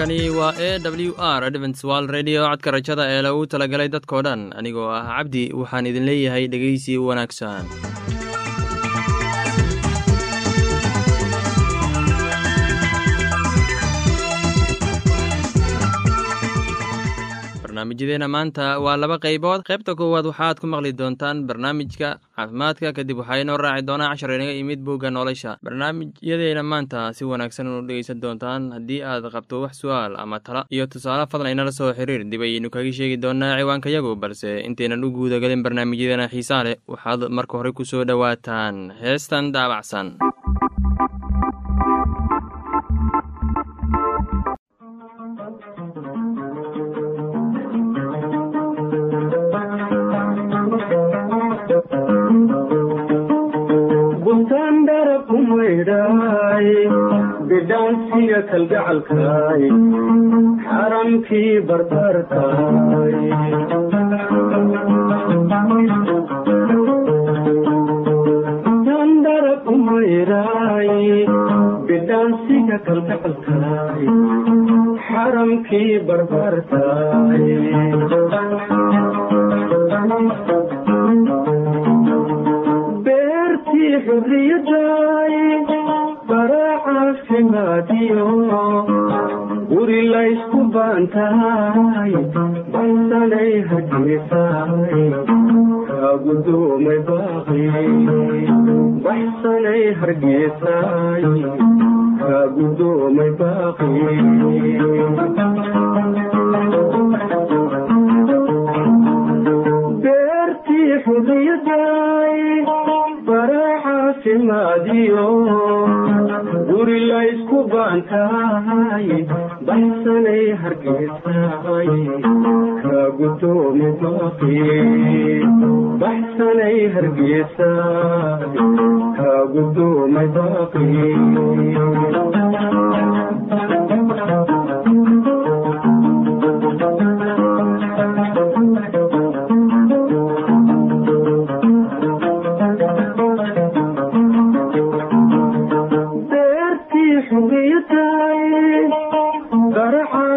halkani waa e w r adventswal redio codka rajada ee lagu talagalay dadkoo dhan anigoo ah cabdi waxaan idin leeyahay dhegeysi wanaagsan barnaamijyadeena maanta waa laba qaybood. Qaybta koowaad waxaad ku maqli doontaan barnaamijka caafimaadka kadib waxaa inoo raaci doonaa cashar inaga imid bugga nolosha. Barnaamijyadeena maanta si wanaagsan u dhegeysan doontaan haddii aad qabto wax su'aal ama tala. Iyo tusaale fadlan inala soo xiriir dib ayaynu kaga sheegi doonaa ciwaankayagu balse intaynan u guudagelin barnaamijyadeena xiisaa leh waxaad marka hore ku soo dhowaataan. Heestan daabacsan kalgacalkaay xaramkii barbarkaay baxsanay hargeysaay kaagudoomay baaqi beertii xurriyadaay baracaafimaadiyo guri laysku baantahay baxsanay hargeysaay kaagudoomay baaqi baxsanay hargeysaay kaagudoomay baaqi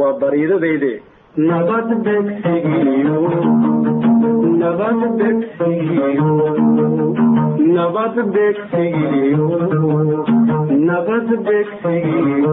waa bariidadayde nabad begsigiyo nabad begsigiyo nabad begsigiyo nabad begsigiyo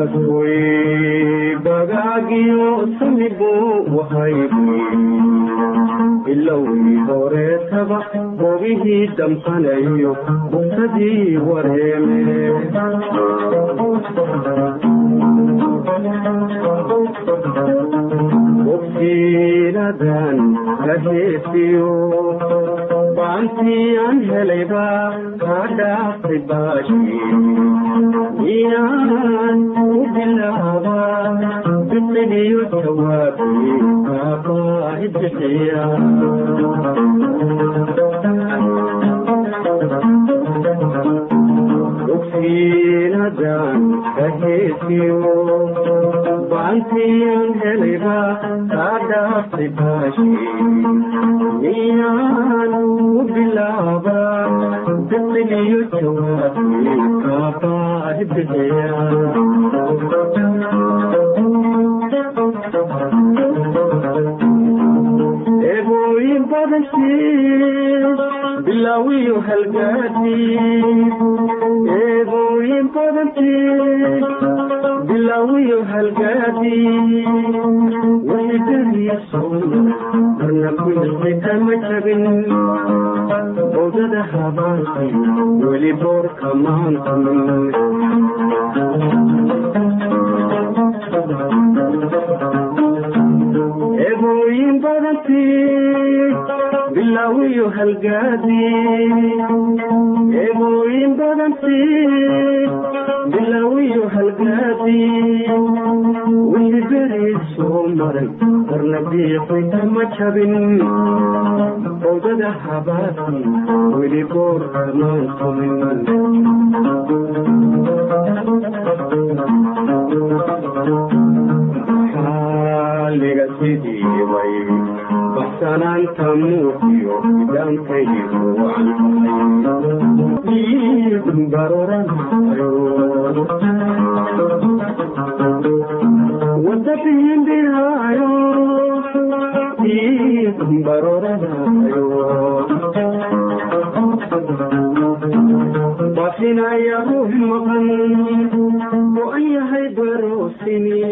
inkastoy bagaagiyo samibu wahaybi bilowgii horeetaba hogihii damsanayo dugsadii wareeme bogsiinadan kaheesiyo baantii aan helayba kaa dhaaftay baashi u bilaaba biqiliyo jawaabi kaabaahi bixiya bakiinadan kaheesiyo baantiyan heliba kaa dhaaftay baashi miyaanu bilaaba biqiliyo jawaabi kaabaahi bixiya eebooyin badashii bilaawiyo halgaadi bowdada habaanki weli boorka maantamin eebooyin badantii bilaawiyo bilaawiyo halgaadi soo maray marna biiqi kama jabin bowdada habaasi weli boorka maantamin xaaliga sidii way baxsanaanta muuqiyo idaankaygu wacantahay baroranayo wada bihindhihaayo baroranayo bafinaya ruux maqan oo an yahay baroosini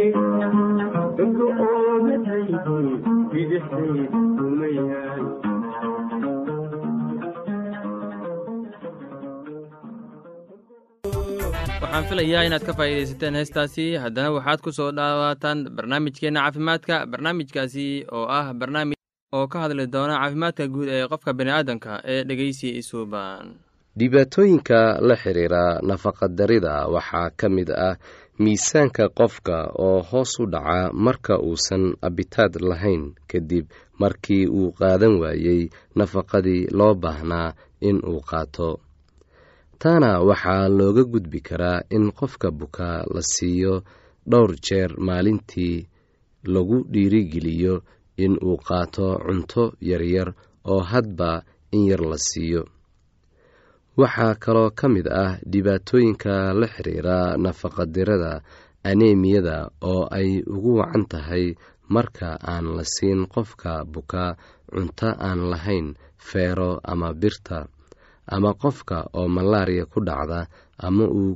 inka oomataydi bidixday waxaan filayaa inaad ka faa'iidaysateen heestaasi. Haddana waxaad ku soo dhawaataan barnaamijkeenna caafimaadka barnaamijkaasi oo ah barnaamij oo ka hadli doona caafimaadka guud ee qofka bini'aadanka ee dhegeysi isuuban dhibaatooyinka la xiriira nafaqadarida waxaa ka mid ah miisaanka qofka oo hoos u dhaca marka uusan abitaad lahayn kadib markii uu qaadan waayey nafaqadii loo baahnaa in uu qaato taana waxaa looga gudbi karaa in qofka buka la siiyo dhowr jeer maalintii lagu dhiirigeliyo in uu qaato cunto yaryar oo hadba in yar la siiyo. Waxaa kaloo ka mid ah dhibaatooyinka la xiriira nafaqadirada aneemiyada oo ay ugu wacan tahay marka aan la siin qofka buka cunto aan lahayn feero ama birta ama qofka oo malaariya ku dhacda ama uu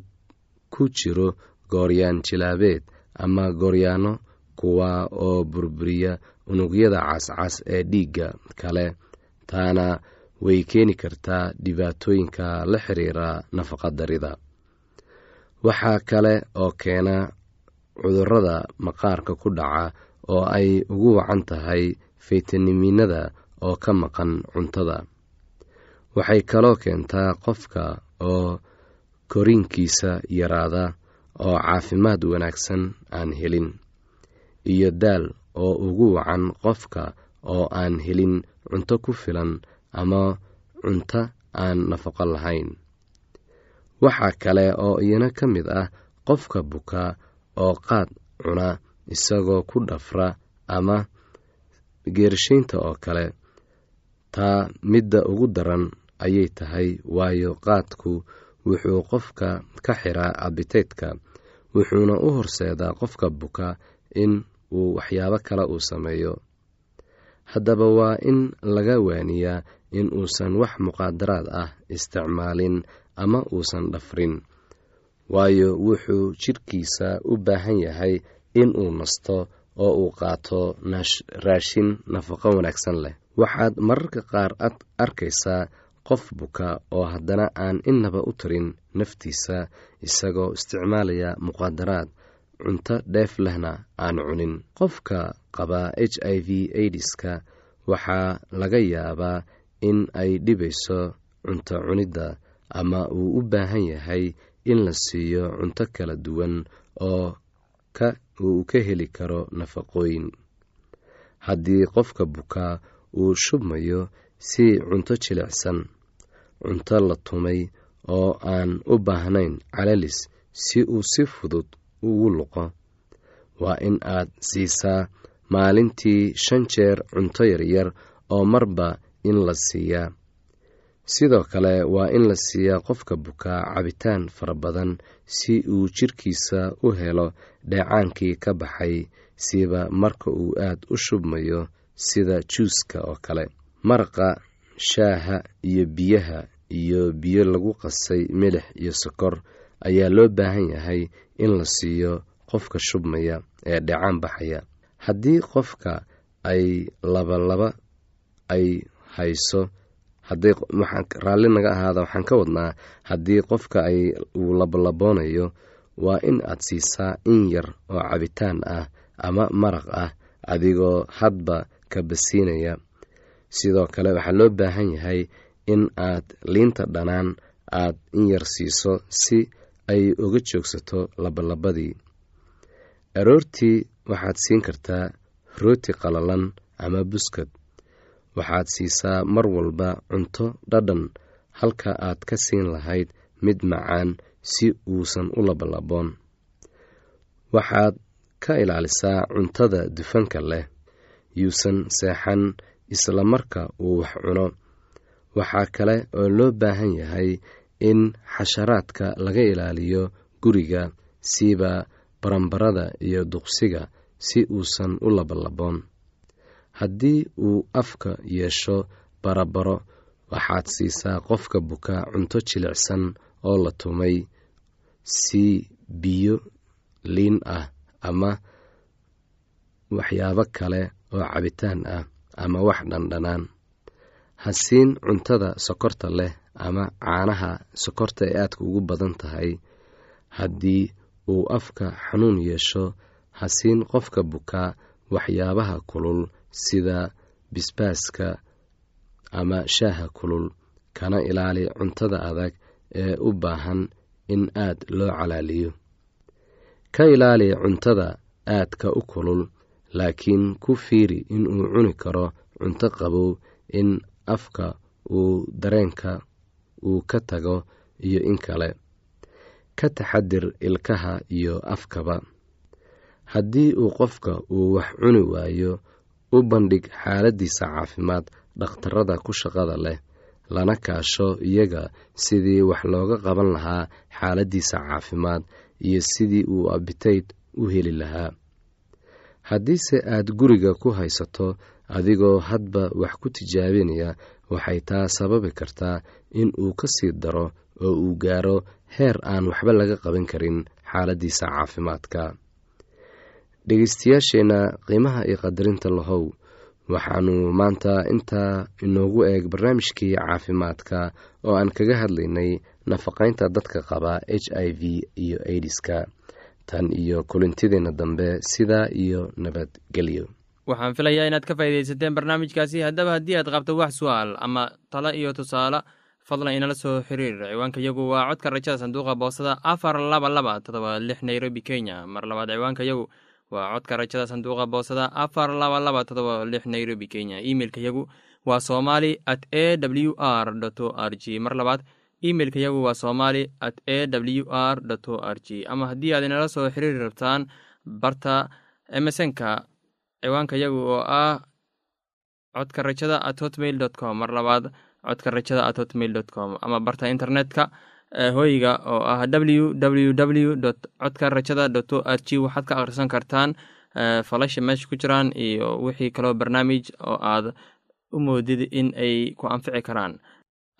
ku jiro gooryaan jilaabeed ama gooryaano kuwa oo burburiya unugyada cascas ee dhiigga kale taana way keeni kartaa dhibaatooyinka la xiriira nafaqadarida waxaa kale oo keena cudurrada maqaarka ku dhaca oo ay ugu wacan tahay faytamiinada oo ka maqan cuntada waxay kaloo keentaa qofka oo koriinkiisa yaraada oo caafimaad wanaagsan aan helin iyo daal oo ugu wacan qofka oo aan helin cunto ku filan ama cunto aan nafaqo lahayn. Waxaa kale oo iyana ka mid ah qofka buka oo qaad cuna isagoo ku dhafra ama geershaynta oo kale. Taa midda ugu daran ayay tahay waayo qaadku wuxuu qofka ka xiraa abiteydka wuxuuna u horseedaa qofka buka in uu waxyaabo kale uu sameeyo. Haddaba waa in laga waaniyaa in uusan wax muqaadaraad ah isticmaalin ama uusan dhafrin waayo wuxuu jidhkiisa u baahan yahay in uu nasto oo uu qaato raashin nafaqo wanaagsan leh. Waxaad mararka qaar arkaysaa qof buka oo haddana aan innaba u tarin naftiisa isagoo isticmaalaya muqaadaraad cunto dheef lehna aan cunin. Qofka qaba h i v aidiska waxaa laga yaabaa in ay dhibayso cunto cunidda ama uu u baahan yahay in la siiyo cunto kala duwan oo uu ka heli karo nafaqooyin. Haddii qofka bukaa uu shubmayo si cunto jilicsan cunto la tumay oo aan u baahnayn calalis si uu si fudud ugu luqo. Waa in aad siisaa maalintii shan jeer cunto yaryar oo marba in la siiyaa. Sidoo kale waa in la siiyaa qofka bukaa cabitaan fara badan si uu jirkiisa u helo dheecaankii ka baxay siba marka uu aad u shubmayo sida juuska oo kale maraqa shaaha iyo biyaha iyo biyo lagu qasay milix iyo sokor ayaa loo baahan yahay in la siiyo qofka shubmaya ee dhecaan baxaya. Haddii qofka ay labalaba ay hayso raalli naga ahaada waxaan ka wadnaa haddii qofka ay uu labalaboonayo waa in aad siisaa in yar oo cabitaan ah ama maraq ah adigoo hadba ka basiinaya sidoo kale waxaa loo baahan yahay in aad liinta dhanaan aad in yar siiso si ay uga joogsato labalabadii. Aroortii waxaad siin kartaa rooti qalalan ama buskad. Waxaad siisaa mar walba cunto dhadhan halka aad ka siin lahayd mid macaan si uusan u labalaboon. Waxaad ka ilaalisaa cuntada dufanka leh yuusan seexan isla marka uu wax cuno. Waxaa kale oo loo baahan yahay in xasharaadka laga ilaaliyo guriga siiba barambarada iyo duqsiga si uusan u labalaboon haddii uu afka yeesho barabaro waxaad siisaa qofka buka cunto jilicsan oo la tumay. Si biyo liin ah ama waxyaabo kale oo cabitaan ah ama wax dhandhanaan. Ha siin cuntada sokorta leh ama caanaha sokorta ee aadka ugu badan tahay. Haddii uu afka xanuun yeesho ha siin qofka bukaa waxyaabaha kulul sida bisbaaska ama shaaha kulul. Kana ilaali cuntada adag ee u baahan in aad loo calaaliyo. Ka ilaali cuntada aadka u kulul laakiin ku fiiri inuu cuni karo cunto qabow in afka uu dareenka uu ka tago iyo in kale. Ka taxadir ilkaha iyo afkaba. Haddii uu qofka uu wax cuni waayo u bandhig xaaladiisa caafimaad dhakhtarada ku shaqada leh lana kaasho iyaga sidii wax looga qaban lahaa xaaladiisa caafimaad iyo sidii uu abitayd u heli lahaa haddiise aad guriga ku haysato adigoo hadba wax ku tijaabinaya waxay taa sababi kartaa in uu ka sii daro oo uu gaaro heer aan waxba laga qaban karin xaaladiisa caafimaadka. Dhegeystayaasheenna qiimaha iyo qadarinta lahow waxaanu maanta intaa inoogu eeg barnaamijkii caafimaadka oo aan kaga hadlaynay nafaqaynta dadka qaba h i v iyo aidiska tan iyo kulintideenna dambe sidaa iyo nabadgelyo waxaan filayaa inaad ka faaidaysateen barnaamijkaasi. Haddaba haddii aad qabto wax su'aal ama talo iyo tusaale fadlan inala soo xiriir. Ciwaanka yagu waa codka rajada sanduuqa boosada afar laba laba todoba lix nairobi kenya. Mar labaad ciwaanka yagu waa codka rajada sanduuqa boosada afar laba laba todoba lix nairobi kenya. Imeilka yagu waa somali at a w r o r g. Mar labaad imeilka yagu waa somali at a w r o r g. Ama haddii aad inala soo xiriiri rabtaan barta emesonka ciwaanka yagu oo ah codka rajada at hotmail dot com. Mar labaad codka rajada at hotmail dot com. Ama barta internetka hooyiga oo ah w w w dot codka rajada dot o r g. Waxaad ka akhrisan kartaan falasha meesha ku jiraan iyo wixii kaloo barnaamij oo aad u moodid in ay ku anfici karaan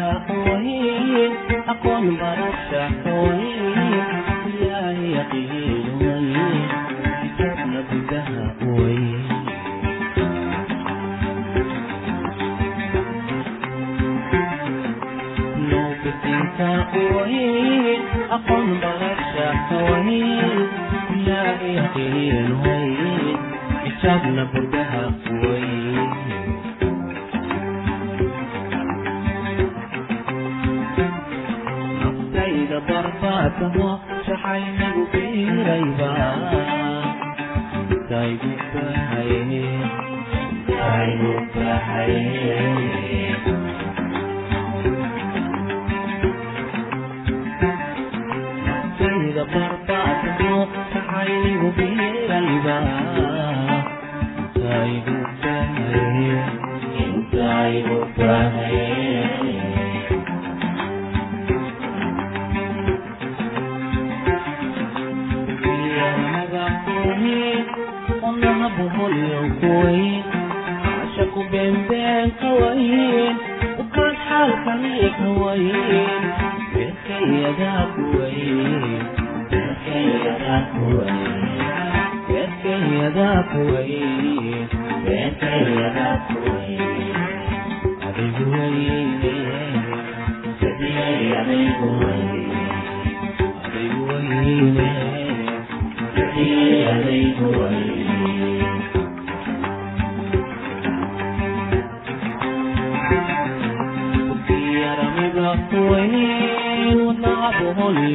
bisinka wayn aqoon barasha wayn ilaahay yaqiin wayn kitabna gudaha wayn bisinka wayn aqoon barasha wayn ilaahay yaqiin wayn kitabna gudaha taygu bahaye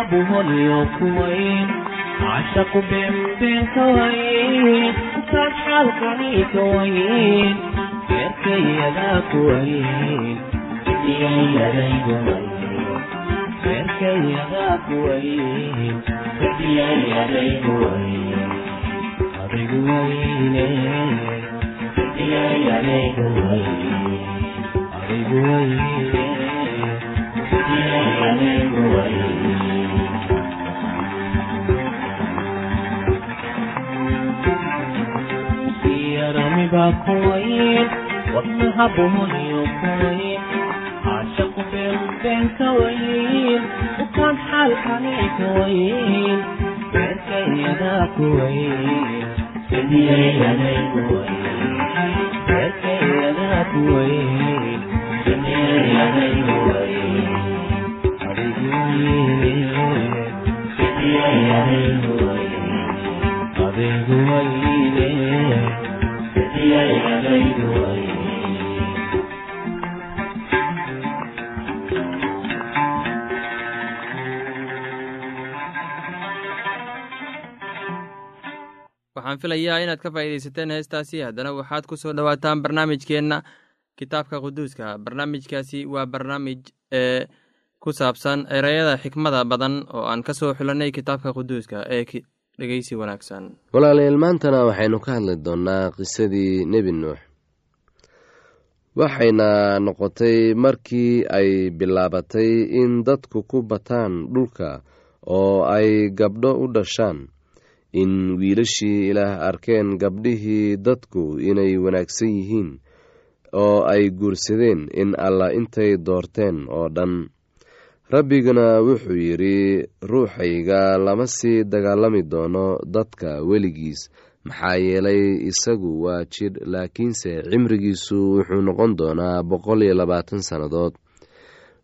wadnaha buholyo kuwayn cashaqu beenbeen kawayn ukaan xaalkani kawayn beerkayadaa kuwayn sadiyayadaygu beerkayadaa kuwayn sadiyayadaygu adigu wayne sadiyayadaygu adigu wayne yaramiba kuwayn wadnaha buholyo kuwayn caashaqu been been ka weyn bukaan xaalkani ka weyn beerkayadaa ku weyn samiyeeyadaygu weyn beerkayadaa ku weyn samiyeeyadaygu weyn adigu weyne samiyeeyadaygu weyn adigu waxaan filayaa inaad ka faa'iidaysateen heestaasi. Haddana waxaad ku soo dhowaataan barnaamijkeenna kitaabka quduuska. Barnaamijkaasi waa barnaamij ee ku saabsan ereyada xikmada badan oo aan ka soo xulanay kitaabka quduuska ee walaalayaal maantana waxaynu ka hadli doonnaa qisadii nebi nuux. Waxayna noqotay markii ay bilaabatay in dadku ku bataan dhulka oo ay gabdho u dhashaan. In wiilashii ilaah arkeen gabdhihii dadku inay wanaagsan yihiin oo ay guursadeen in alla intay doorteen oo dhan rabbiguna wuxuu yidhi ruuxayga lama sii dagaalami doono dadka weligiis. Maxaa yeelay isagu waa jidh laakiinse cimrigiisu wuxuu noqon doonaa boqol iyo labaatan sannadood.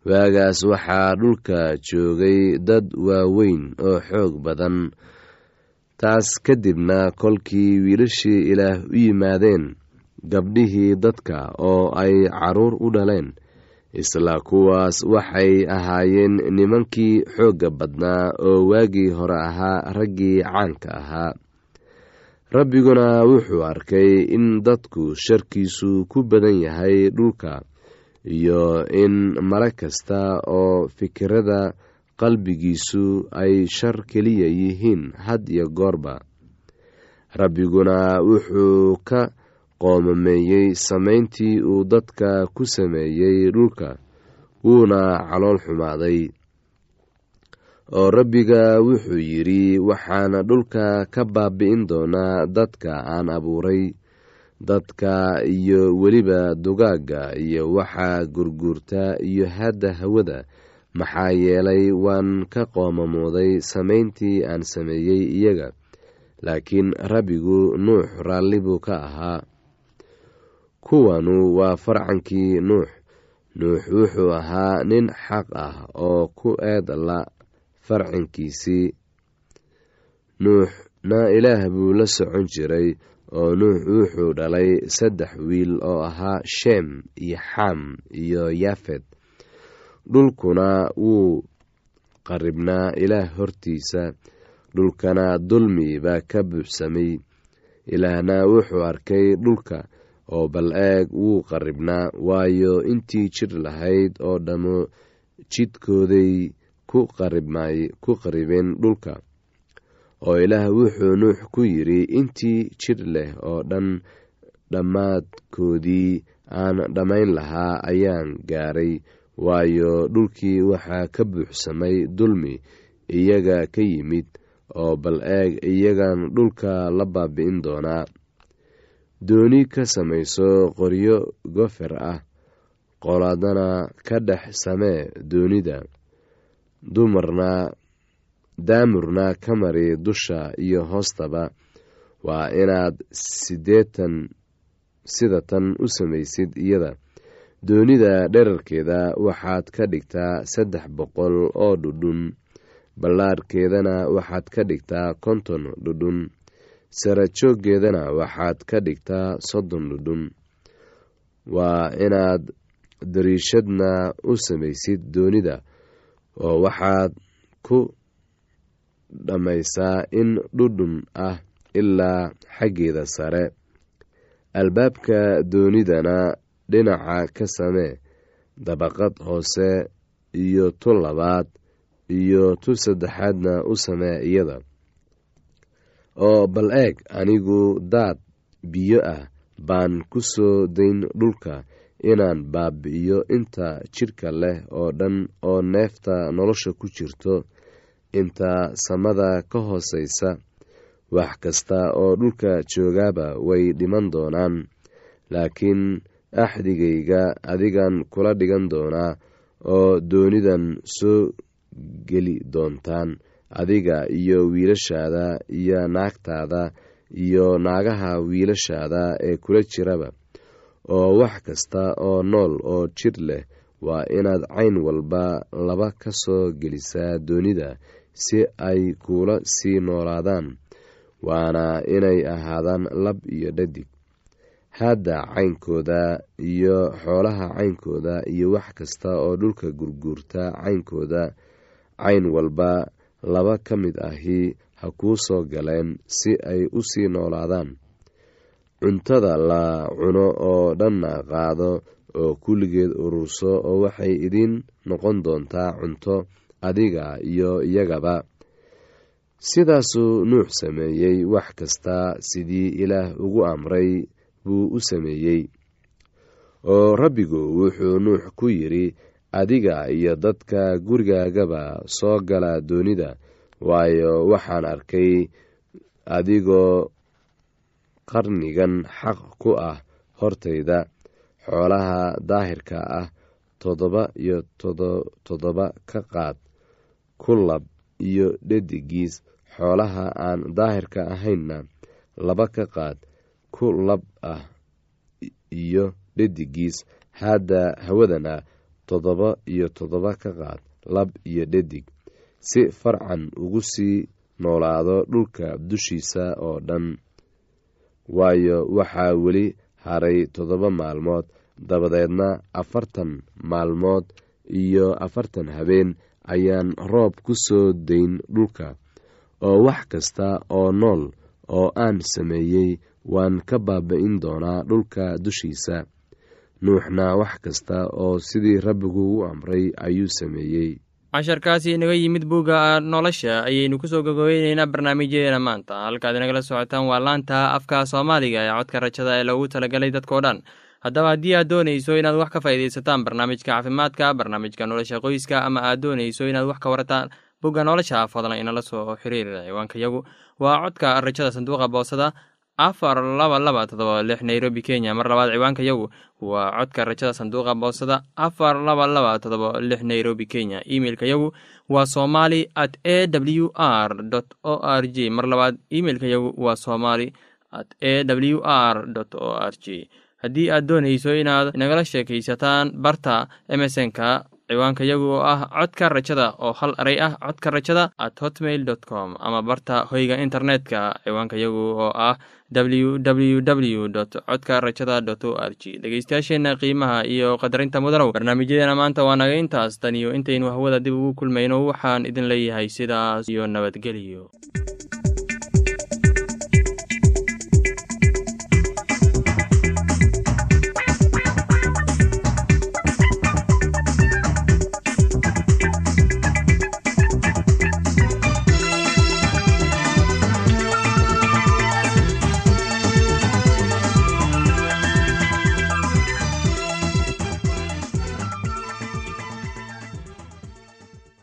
Waagaas waxaa dhulka joogay dad waaweyn oo xoog badan. Taas kadibna kolkii wiilashii ilaah u yimaadeen gabdhihii dadka oo ay carruur u dhaleen isla kuwaas waxay ahaayeen nimankii xoogga badnaa oo waagii hore ahaa raggii caanka ahaa. Rabbiguna wuxuu arkay in dadku sharkiisu ku badan yahay dhulka iyo in male kasta oo fikirada qalbigiisu ay shar keliya yihiin had iyo goorba. Rabbiguna wuxuu ka qoomameeyey samayntii uu dadka ku sameeyey dhulka wuuna calool xumaaday. Oo rabbiga wuxuu yidhi waxaana dhulka ka baabi'in doonaa dadka aan abuuray dadka iyo weliba dugaagga iyo waxa gurguurta iyo hadda hawada. Maxaa yeelay waan ka qoomamooday samayntii aan sameeyey iyaga laakiin rabbigu nuux raalli buu ka ahaa kuwanu waa farcankii nuux. Nuux wuxuu ahaa nin xaq ah oo ku eed la farcankiisii. Nuuxna ilaah buu la socon jiray oo nuux wuxuu dhalay saddex wiil oo ahaa sheem iyo xam iyo yaafed dhulkuna wuu qaribnaa ilaah hortiisa dhulkana dulmi baa ka buuxsamay ilaahna wuxuu arkay dhulka oo bal eeg wuu qaribnaa waayo intii jir lahayd oo dhammo jidkooday ku qaribeen dhulka. Oo ilaah wuxuu nuux ku yidhi intii jir leh oo dhan dhammaadkoodii aan dhammayn lahaa ayaan gaaray waayo dhulkii waxaa ka buuxsamay dulmi iyaga ka yimid oo bal eeg iyagan dhulka la baabi'in doonaa dooni ka samayso qoryo gofer ah qolaadana ka dhex samee doonida. Dumarna daamurna ka mari dusha iyo hoostaba. Waa inaad sideetan sida tan u samaysid iyada. Doonida dherarkeeda waxaad ka dhigtaa saddex boqol oo dhudhun. Ballaarkeedana waxaad ka dhigtaa konton dhudhun sarajooggeedana waxaad ka dhigtaa soddon dhudhun. Waa inaad dariishadna u samaysid doonida oo waxaad ku dhammaysaa in dhudhun ah ilaa xaggeeda sare. Albaabka doonidana dhinaca ka samee dabaqad hoose iyo tu labaad iyo tu saddexaadna u samee iyada oo bal eeg anigu daad biyo ah baan ku soo dayn dhulka inaan baabi'iyo inta jidhka leh oo dhan oo neefta nolosha ku jirto. Inta samada ka hooseysa wax kasta oo dhulka joogaaba way dhiman doonaan. Laakiin axdigayga adigan kula dhigan doonaa oo doonidan soo geli doontaan adiga iyo wiilashaada iyo naagtaada iyo naagaha wiilashaada ee kula jiraba oo wax kasta oo nool oo jir leh waa inaad cayn walba laba ka soo gelisaa doonida si ay kuula sii noolaadaan waana inay ahaadaan lab iyo dhadig. Hadda caynkooda iyo xoolaha caynkooda iyo wax kasta oo dhulka gurguurta caynkooda cayn walba laba ka mid ahi ha kuu soo galeen si ay u sii noolaadaan. Cuntada la cuno oo dhanna qaado oo kulligeed ururso oo waxay idiin noqon doontaa cunto adiga iyo iyagaba. Sidaasuu nuux sameeyey wax kasta sidii ilaah ugu amray buu u sameeyey. Oo rabbigu wuxuu nuux ku yidhi adiga iyo dadka gurigaagaba soo gala doonida. Waayo waxaan arkay adigoo qarnigan xaq ku ah hortayda. Xoolaha daahirka ah toddoba iyo toddoba ka qaad ku lab iyo dhedigiis xoolaha aan daahirka ahaynna laba ka qaad ku lab ah iyo dhedigiis hadda hawadana toddoba iyo toddoba ka qaad lab iyo dhedig si farcan ugu sii noolaado dhulka dushiisa oo dhan. Waayo waxaa weli haray toddoba maalmood dabadeedna afartan maalmood iyo afartan habeen ayaan roob ku soo dayn dhulka. Oo wax kasta oo nool oo aan sameeyey waan ka baaba-in doonaa dhulka dushiisa nuuxna wax kasta oo sidii rabbigu u amray ayuu sameeyey. Casharkaasi inaga yimid bugga nolosha ayaynu ku soo gogobeyneynaa barnaamijyadeena maanta. Halkaad inagala socotaan waa laanta afka soomaaliga ee codka rajada ee loogu talagalay dadkao dhan. Haddaba haddii aad doonayso inaad wax ka faa'iidaysataan barnaamijka caafimaadka barnaamijka nolosha qoyska ama aad doonayso inaad wax ka warataan bugga nolosha fadlan inala soo xiriir ciwaanka yagu. Waa codka rajada sanduuqa boosada afar laba laba todoba lix nairobi kenya. Mar labaad ciwaanka yagu waa codka rajada sanduuqa boosada. Afar laba laba todoba lix nairobi kenya. Emeilka yagu waa somali at a w r o r j mar labaad emeilka yagu waa somali at a w r o r j haddii aad doonayso inaad nagala sheekaysataan barta emesonka ciwaanka yagu oo ah codka rajada oo hal eray ah codka rajada at hotmail dot com ama barta hoyga internetka ciwaanka yagu oo ah w w dot codka rajada dot o r g dhegeystayaasheenna qiimaha iyo qadarinta mudanow barnaamijyadeena maanta waa naga intaas. Tan iyo intaynu hawada dib ugu kulmayno waxaan idin leeyahay sidaas iyo nabadgelyo